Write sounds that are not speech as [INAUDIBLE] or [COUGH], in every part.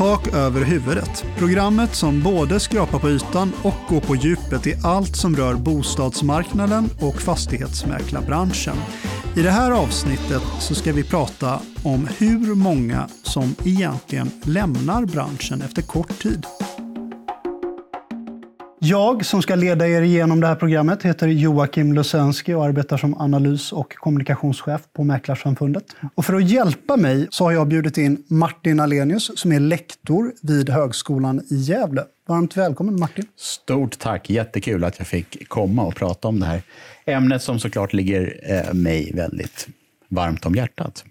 Tak över huvudet. Programmet som både skrapar på ytan och går på djupet i allt som rör bostadsmarknaden och fastighetsmäklarbranschen. I det här avsnittet så ska vi prata om hur många som egentligen lämnar branschen efter kort tid. Jag som ska leda er igenom det här programmet heter Joakim Lusensky och arbetar som analys och kommunikationschef på Mäklarsamfundet. Och för att hjälpa mig så har jag bjudit in Martin Alenius som är lektor vid Högskolan i Gävle. Varmt välkommen Martin. Stort tack, jättekul att jag fick komma och prata om det här ämnet som såklart ligger eh, mig väldigt varmt om hjärtat.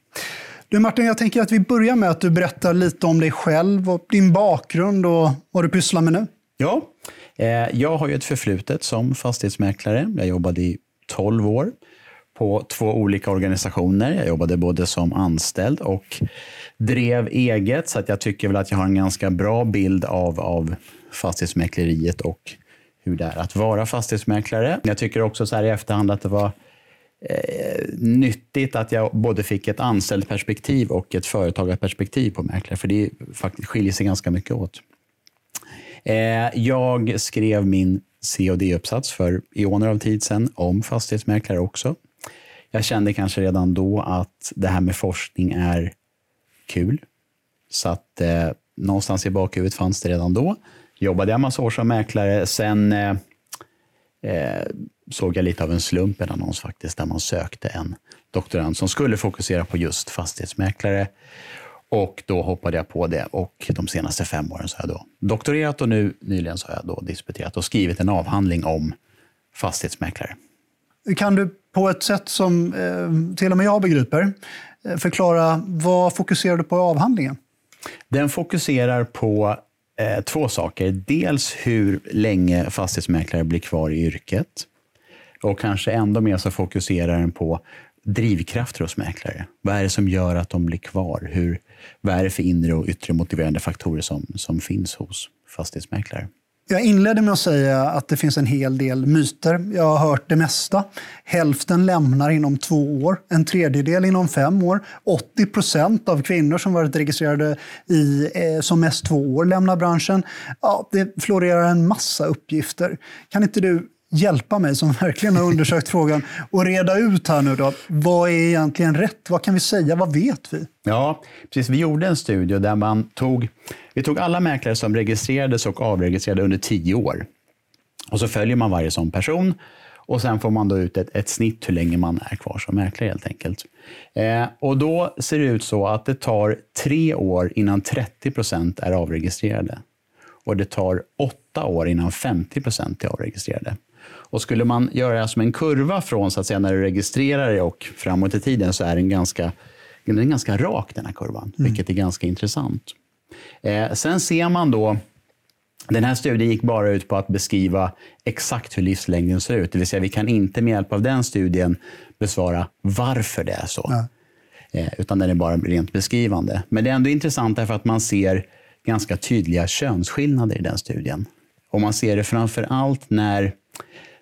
Du Martin, jag tänker att vi börjar med att du berättar lite om dig själv och din bakgrund och vad du pysslar med nu. Ja, Eh, jag har ju ett förflutet som fastighetsmäklare. Jag jobbade i 12 år på två olika organisationer. Jag jobbade både som anställd och drev eget, så att jag tycker väl att jag har en ganska bra bild av, av fastighetsmäkleriet och hur det är att vara fastighetsmäklare. Jag tycker också så här i efterhand att det var eh, nyttigt att jag både fick ett anställd perspektiv och ett företagarperspektiv på mäklare, för det faktiskt skiljer sig ganska mycket åt. Eh, jag skrev min COD-uppsats för eoner av tid sedan om fastighetsmäklare också. Jag kände kanske redan då att det här med forskning är kul. Så att eh, någonstans i bakhuvudet fanns det redan då. Jobbade jag massa år som mäklare. Sen eh, eh, såg jag lite av en slump en annons faktiskt, där man sökte en doktorand som skulle fokusera på just fastighetsmäklare. Och då hoppade jag på det och de senaste fem åren så har jag då doktorerat och nu nyligen så har jag då disputerat och skrivit en avhandling om fastighetsmäklare. Kan du på ett sätt som eh, till och med jag begriper eh, förklara vad fokuserar du på i avhandlingen? Den fokuserar på eh, två saker. Dels hur länge fastighetsmäklare blir kvar i yrket. Och kanske ändå mer så fokuserar den på drivkrafter hos mäklare. Vad är det som gör att de blir kvar? Hur, vad är det för inre och yttre motiverande faktorer som, som finns hos fastighetsmäklare? Jag inledde med att säga att det finns en hel del myter. Jag har hört det mesta. Hälften lämnar inom två år, en tredjedel inom fem år. 80 procent av kvinnor som varit registrerade i eh, som mest två år lämnar branschen. Ja, det florerar en massa uppgifter. Kan inte du hjälpa mig som verkligen har undersökt [LAUGHS] frågan och reda ut här nu då. Vad är egentligen rätt? Vad kan vi säga? Vad vet vi? Ja, precis. Vi gjorde en studie där man tog, vi tog alla mäklare som registrerades och avregistrerade under tio år. Och så följer man varje sån person och sen får man då ut ett, ett snitt hur länge man är kvar som mäklare helt enkelt. Eh, och då ser det ut så att det tar tre år innan 30 procent är avregistrerade. Och det tar åtta år innan 50 procent är avregistrerade. Och skulle man göra det som en kurva från så att säga, när du registrerar dig och framåt i tiden så är den ganska, den är ganska rak den här kurvan, mm. vilket är ganska intressant. Eh, sen ser man då den här studien gick bara ut på att beskriva exakt hur livslängden ser ut. Det vill säga, vi kan inte med hjälp av den studien besvara varför det är så. Ja. Eh, utan den är bara rent beskrivande. Men det är ändå intressant därför att man ser ganska tydliga könsskillnader i den studien. Och man ser det framför allt när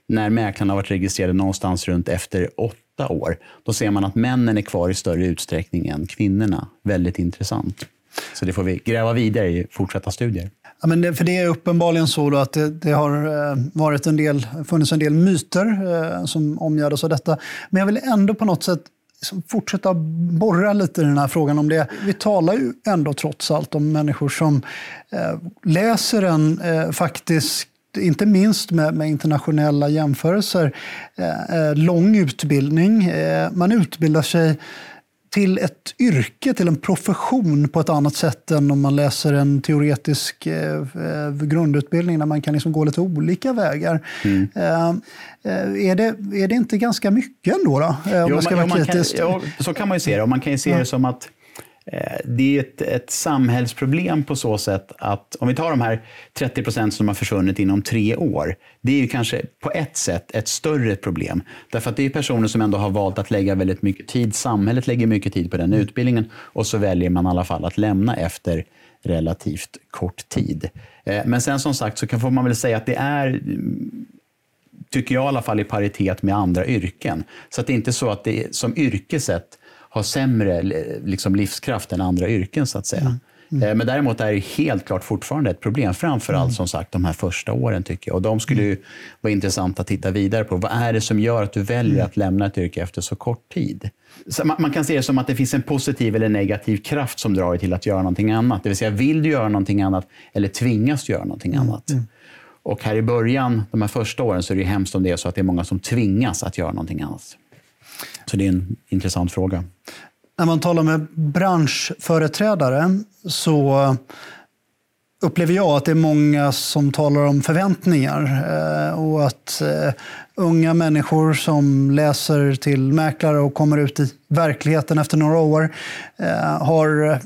när mäklarna har varit registrerade någonstans runt efter åtta år, då ser man att männen är kvar i större utsträckning än kvinnorna. Väldigt intressant. Så det får vi gräva vidare i fortsatta studier. Ja, men det, för det är uppenbarligen så att det, det, har eh, varit en del, funnits en del myter eh, som omgärdas av detta. Men jag vill ändå på något sätt liksom, fortsätta borra lite i den här frågan om det. Vi talar ju ändå trots allt om människor som eh, läser en eh, faktisk inte minst med, med internationella jämförelser, eh, eh, lång utbildning. Eh, man utbildar sig till ett yrke, till en profession på ett annat sätt än om man läser en teoretisk eh, eh grundutbildning där man kan liksom gå lite olika vägar. Mm. Eh, är, det, är det inte ganska mycket ändå? Då, om jo, man ska vara kritisk? Kan, ja, så kan man ju se det. Och man kan ju se det som att Eh, Eh, det är ett, ett samhällsproblem på så sätt att om vi tar de här 30 procent som har försvunnit inom tre år. Det är ju kanske på ett sätt ett större problem. Därför att det är personer som ändå har valt att lägga väldigt mycket tid. Samhället lägger mycket tid på den utbildningen och så väljer man i alla fall att lämna efter relativt kort tid. Eh, men sen som sagt så får man väl säga att det är tycker jag i alla fall i paritet med andra yrken. Så att det är inte så att det som yrke sett har sämre liksom, livskraft än andra yrken så att säga. Mm. Mm. Men däremot är det helt klart fortfarande ett problem. Framförallt mm. som sagt de här första åren tycker jag. Och de skulle ju vara intressanta att titta vidare på. Vad är det som gör att du väljer mm. att lämna ett yrke efter så kort tid? Så man, man, kan se det som att det finns en positiv eller negativ kraft som drar dig till att göra någonting annat. Det vill säga, vill du göra någonting annat eller tvingas göra någonting mm. annat? Mm. Och här i början, de här första åren, så är det hemskt om det är så att det är många som tvingas att göra någonting annat. Så det är en intressant fråga. När man talar med branschföreträdare så upplever jag att det är många som talar om förväntningar eh, och att eh, unga människor som läser till mäklare och kommer ut i verkligheten efter några år eh, har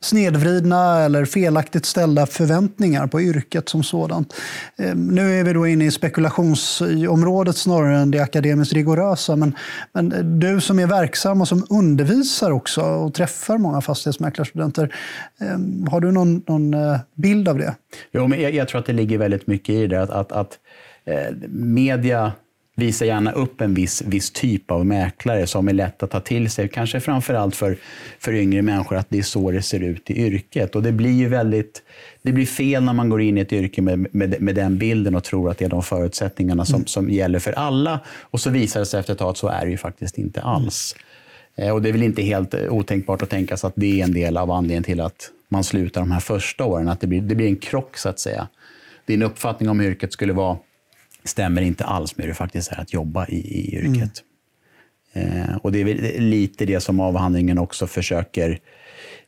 snedvridna eller felaktigt ställda förväntningar på yrket som sådant. Ehm, nu är vi då inne i spekulationsområdet snarare än det akademiskt rigorösa. Men, men du som är verksam och som undervisar också och träffar många fastighetsmäklarstudenter. Ehm, har du någon, någon eh, bild av det? Jo, men jag, jag, tror att det ligger väldigt mycket i det. Att, att, att eh, media visar gärna upp en viss, viss typ av mäklare som är lätt att ta till sig. Kanske framförallt för, för yngre människor, att det är så det ser ut i yrket. Och det blir ju väldigt det blir fel när man går in i ett yrke med, med, med den bilden och tror att det är de förutsättningarna som, mm. som gäller för alla. Och så visar det sig efter ett tag att så är det ju faktiskt inte alls. Mm. Och det är väl inte helt otänkbart att tänka sig att det är en del av anledningen till att man slutar de här första åren. Att det blir, det blir en krock, så att säga. Din uppfattning om yrket skulle vara stämmer inte alls med hur det faktiskt är att jobba i, i yrket. Mm. Eh, och det är lite det som avhandlingen också försöker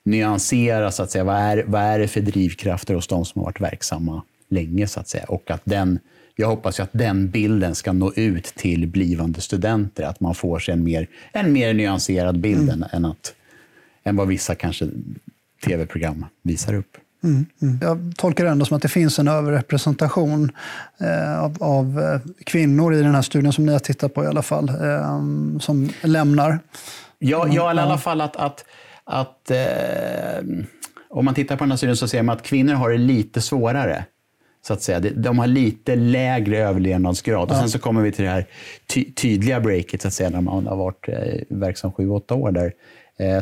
nyansera, så att säga. Vad är, vad är det för drivkrafter hos de som har varit verksamma länge, så att säga. Och att den, jag hoppas att den bilden ska nå ut till blivande studenter, att man får sig en mer, en mer nyanserad bild mm. än, att, än vad vissa kanske tv-program visar upp. Mm, mm. Jag tolkar det ändå som att det finns en överrepresentation eh, av, av, eh, kvinnor i den här studien som ni har tittat på i alla fall, eh, som lämnar. Ja, ja i alla fall att, att, att eh, om man tittar på den här studien så ser man att kvinnor har det lite svårare. Så att säga. De har lite lägre överlevnadsgrad. Ja. Och sen så kommer vi till det här ty tydliga breaket, så att säga, när man har varit eh, verksam sju, åtta år. Där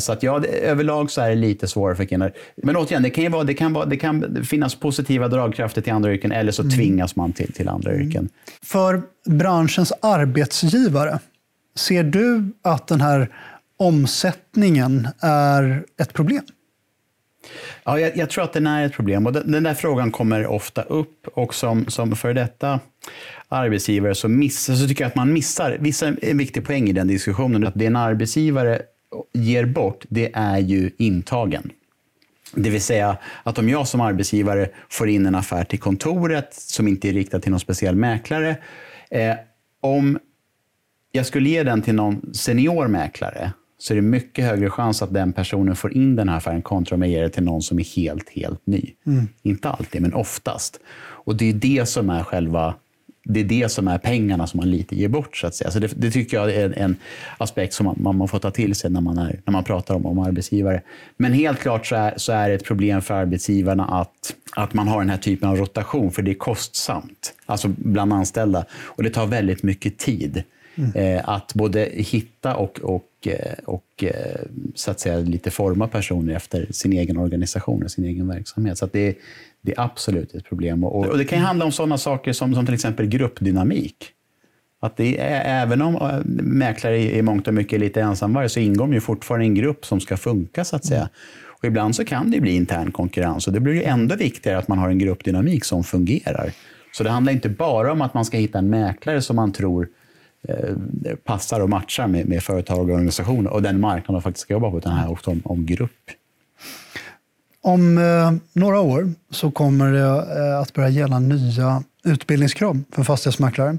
så att ja, överlag så är det lite svårare för kvinnor. Men återigen, det kan, ju vara, det kan, vara, det kan finnas positiva dragkrafter till andra yrken eller så mm. tvingas man till, till andra mm. yrken. För branschens arbetsgivare, ser du att den här omsättningen är ett problem? Ja, jag, jag, tror att den är ett problem. Och den, den, där frågan kommer ofta upp. Och som, som för detta arbetsgivare så, miss, så tycker jag att man missar vissa, en viktig poäng i den diskussionen. Att det en arbetsgivare ger bort, det är ju intagen. Det vill säga att om jag som arbetsgivare får in en affär till kontoret som inte är riktad till någon speciell mäklare. Eh, om jag skulle ge den till någon senior mäklare så är det mycket högre chans att den personen får in den här affären kontra om jag ger det till någon som är helt, helt ny. Mm. Inte alltid, men oftast. Och det är det som är själva det är det som är pengarna som man lite ger bort. Så att säga. Så det, det tycker jag är en aspekt som man, man, får ta till sig när man, är, när man pratar om, om arbetsgivare. Men helt klart så är, så är det ett problem för arbetsgivarna att, att man har den här typen av rotation, för det är kostsamt. Alltså bland anställda. Och det tar väldigt mycket tid. Mm. Eh, att både hitta och, och, eh, och eh, så att säga, lite forma personer efter sin egen organisation och sin egen verksamhet. Så det, det är absolut ett problem. Och, och det kan handla om sådana saker som, som till exempel gruppdynamik. Att det är, även om mäklare i mångt och mycket är lite ensamvarg så ingår ju fortfarande i en grupp som ska funka så att säga. Och ibland så kan det bli intern konkurrens och det blir ju ändå viktigare att man har en gruppdynamik som fungerar. Så det handlar inte bara om att man ska hitta en mäklare som man tror Eh, passar och matchar med, med företag och organisationer och den marknad de faktiskt ska jobba på, utan det handlar också om, om grupp. Om eh, några år så kommer det eh, att börja gälla nya utbildningskrav för fastighetsmäklare.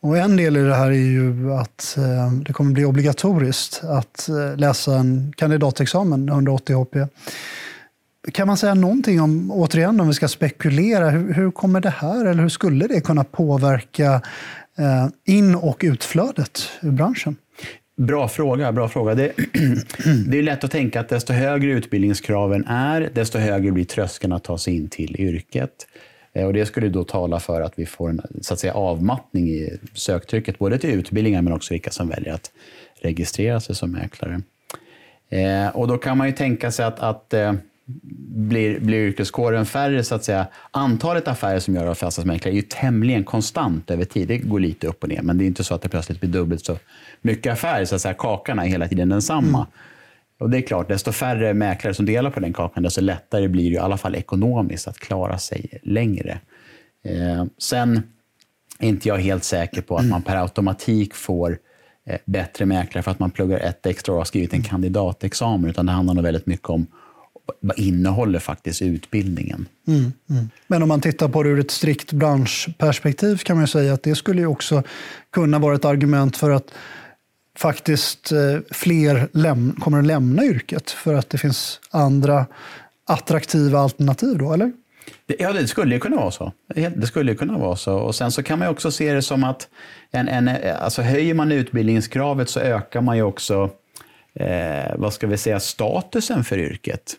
Och en del i det här är ju att eh, det kommer bli obligatoriskt att eh, läsa en kandidatexamen, 180 HP. Kan man säga någonting om, återigen om vi ska spekulera, hur, hur kommer det här, eller hur skulle det kunna påverka eh, in och utflödet ur branschen? Bra fråga. Bra fråga. Det, [CLEARS THROAT] det, är lätt att tänka att desto högre utbildningskraven är, desto högre blir tröskeln att ta sig in till yrket. Eh, och det skulle då tala för att vi får en så att säga, avmattning i söktrycket, både till utbildningar men också vilka som väljer att registrera sig som mäklare. Eh, och då kan man ju tänka sig att, att eh, blir, blir yrkeskåren färre, så att säga. Antalet affärer som gör av fastighetsmäklare är ju tämligen konstant över tid. Det går lite upp och ner, men det är inte så att det plötsligt blir dubbelt så mycket affärer. Så att säga, kakan är hela tiden densamma. Mm. Och det är klart, desto färre mäklare som delar på den kakan, desto lättare blir det i alla fall ekonomiskt att klara sig längre. Eh, sen är inte jag helt säker på att man per automatik får eh, bättre mäklare för att man pluggar ett extra år och har skrivit en kandidatexamen, utan det handlar nog väldigt mycket om vad innehåller faktiskt utbildningen? Mm, mm. Men om man tittar på det ur ett strikt branschperspektiv kan man säga att det skulle ju också kunna vara ett argument för att faktiskt eh, fler kommer att lämna yrket för att det finns andra attraktiva alternativ då, eller? Ja, det skulle ju kunna vara så. Det skulle kunna vara så. Och sen så kan man också se det som att en, en, alltså höjer man utbildningskravet så ökar man ju också eh, vad ska vi säga, statusen för yrket.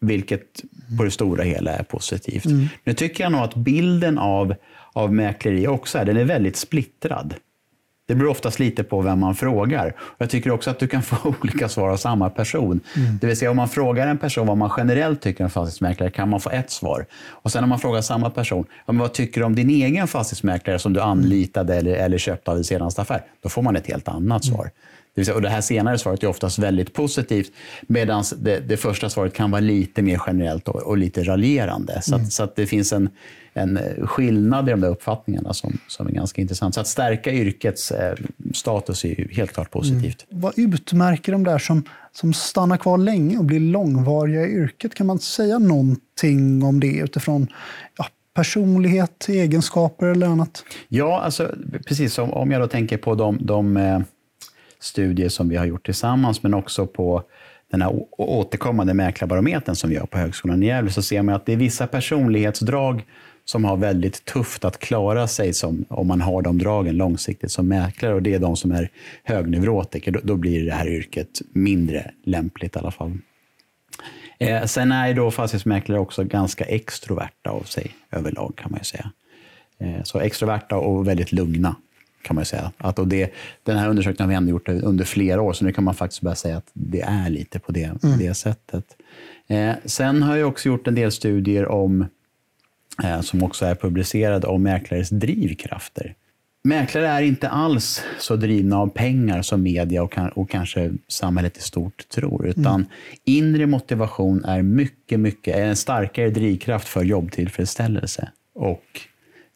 Vilket på det stora hela är positivt. Mm. Nu tycker jag nog att bilden av, av mäkleri också är, den är väldigt splittrad. Det beror oftast lite på vem man frågar. Jag tycker också att du kan [LAUGHS] få olika svar av samma person. Mm. Det vill säga om man frågar en person vad man generellt tycker om fastighetsmäklare kan man få ett svar. Och sen om man frågar samma person, vad tycker du om din egen fastighetsmäklare som du anlitade eller, eller köpte av i senaste affär? Då får man ett helt annat svar. Det, säga, och det här senare svaret är oftast väldigt positivt medan det, det, första svaret kan vara lite mer generellt och, och lite raljerande. Så, mm. att, så att det finns en, en skillnad i de där uppfattningarna som, som är ganska intressant. Så att stärka yrkets eh, status är helt klart positivt. Mm. Vad utmärker de där som, som stannar kvar länge och blir långvariga i yrket? Kan man säga någonting om det utifrån ja, personlighet, egenskaper eller annat? Ja, alltså, precis. Som, om jag då tänker på de, de eh, studier som vi har gjort tillsammans, men också på den här återkommande mäklarbarometern som vi gör på Högskolan i Gävle, så ser man att det är vissa personlighetsdrag som har väldigt tufft att klara sig som, om man har de dragen långsiktigt som mäklare. Och det är de som är högneurotiker. Då, då blir det här yrket mindre lämpligt i alla fall. Eh, sen är då fastighetsmäklare också ganska extroverta av sig överlag kan man ju säga. Eh, så extroverta och väldigt lugna kan man säga. Att, och det, den här undersökningen har vi ändå gjort under flera år, så nu kan man faktiskt börja säga att det är lite på det, mm. det sättet. Eh, sen har jag också gjort en del studier om, eh, som också är publicerade, om mäklares drivkrafter. Mäklare är inte alls så drivna av pengar som media och, och kanske samhället i stort tror, utan mm. inre motivation är mycket, mycket är en starkare drivkraft för jobbtillfredsställelse och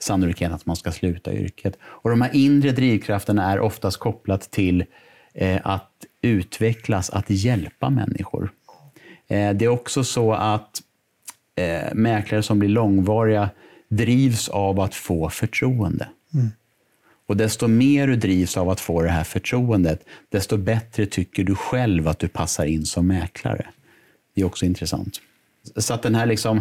sannolikhet att man ska sluta yrket. Och de här inre drivkrafterna är oftast kopplat till eh, att utvecklas, att hjälpa människor. Eh, det är också så att eh, mäklare som blir långvariga drivs av att få förtroende. Mm. Och desto mer du drivs av att få det här förtroendet, desto bättre tycker du själv att du passar in som mäklare. Det är också intressant. Så att den här liksom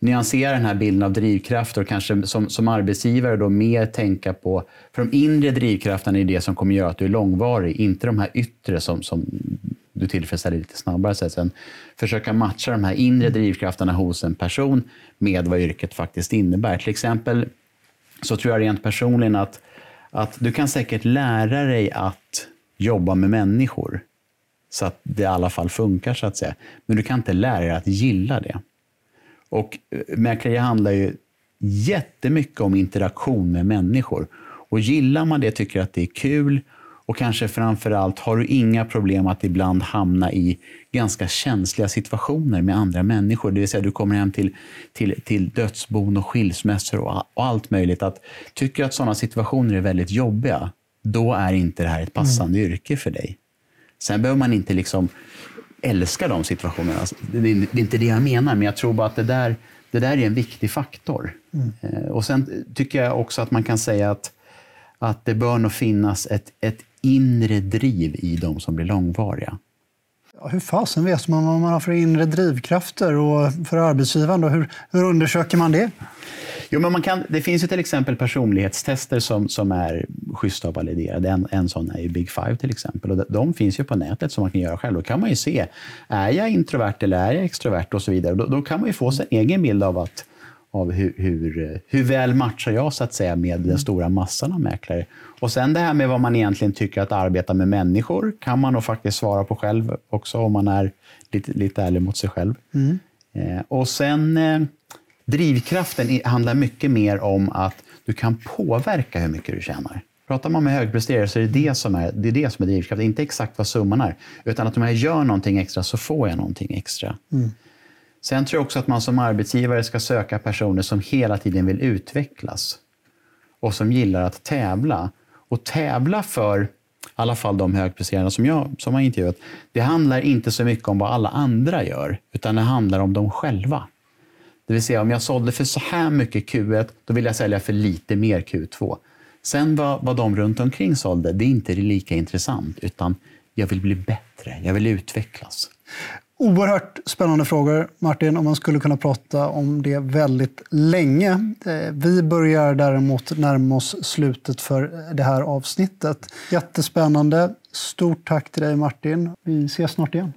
nyansera den här bilden av drivkrafter och kanske som, som arbetsgivare då mer tänka på, för de inre drivkrafterna är det som kommer göra att du är långvarig, inte de här yttre som, som du tillfredsställer lite snabbare. Så sen försöka matcha de här inre drivkrafterna hos en person med vad yrket faktiskt innebär. Till exempel så tror jag rent personligen att, att du kan säkert lära dig att jobba med människor så att det i alla fall funkar, så att säga. Men du kan inte lära dig att gilla det. Och eh, mäkleri handlar ju jättemycket om interaktion med människor. Och gillar man det, tycker att det är kul och kanske framför allt har du inga problem att ibland hamna i ganska känsliga situationer med andra människor. Det vill säga du kommer hem till, till, till dödsbon och skilsmässor och, och allt möjligt. Att, tycker att sådana situationer är väldigt jobbiga, då är inte det här ett passande mm. yrke för dig. Sen behöver man inte liksom älskar de situationerna. Alltså, det är inte det jag menar, men jag tror bara att det där, det där är en viktig faktor. Mm. Eh, och Sen tycker jag också att man kan säga att, att det bör nog finnas ett, ett inre driv i de som blir långvariga. Ja, hur fasen vet man vad man har för inre drivkrafter och för arbetsgivaren? Då? Hur, hur undersöker man det? Jo, men man kan, det finns ju till exempel personlighetstester som, som är schyssta och validerade. En, en sån är ju Big Five till exempel. Och de, finns ju på nätet som man kan göra själv. Då kan man ju se, är jag introvert eller är jag extrovert och så vidare. Då, då kan man ju få sin egen bild av att av hur, hur, hur väl matchar jag så att säga med den stora massan av mäklare. Och sen det här med vad man egentligen tycker att arbeta med människor kan man nog faktiskt svara på själv också om man är lite, lite ärlig mot sig själv. Mm. Eh, och sen eh, drivkraften handlar mycket mer om att du kan påverka hur mycket du tjänar. Pratar man med högpresterare så är det det som är, det är, det som är drivkraften. Inte exakt vad summan är, utan att om jag gör någonting extra så får jag någonting extra. Mm. Sen tror jag också att man som arbetsgivare ska söka personer som hela tiden vill utvecklas och som gillar att tävla. Och tävla för, i alla fall de högpresterande som jag som har intervjuat, det handlar inte så mycket om vad alla andra gör, utan det handlar om dem själva. Det vill säga, om jag sålde för så här mycket Q1, då vill jag sälja för lite mer Q2. Sen vad, vad de runt omkring sålde, det är inte lika intressant, utan jag vill bli bättre, jag vill utvecklas. Oerhört spännande frågor, Martin, och man skulle kunna prata om det väldigt länge. Eh, vi börjar däremot närma oss slutet för det här avsnittet. Jättespännande. Stort tack till dig, Martin. Vi ses snart igen.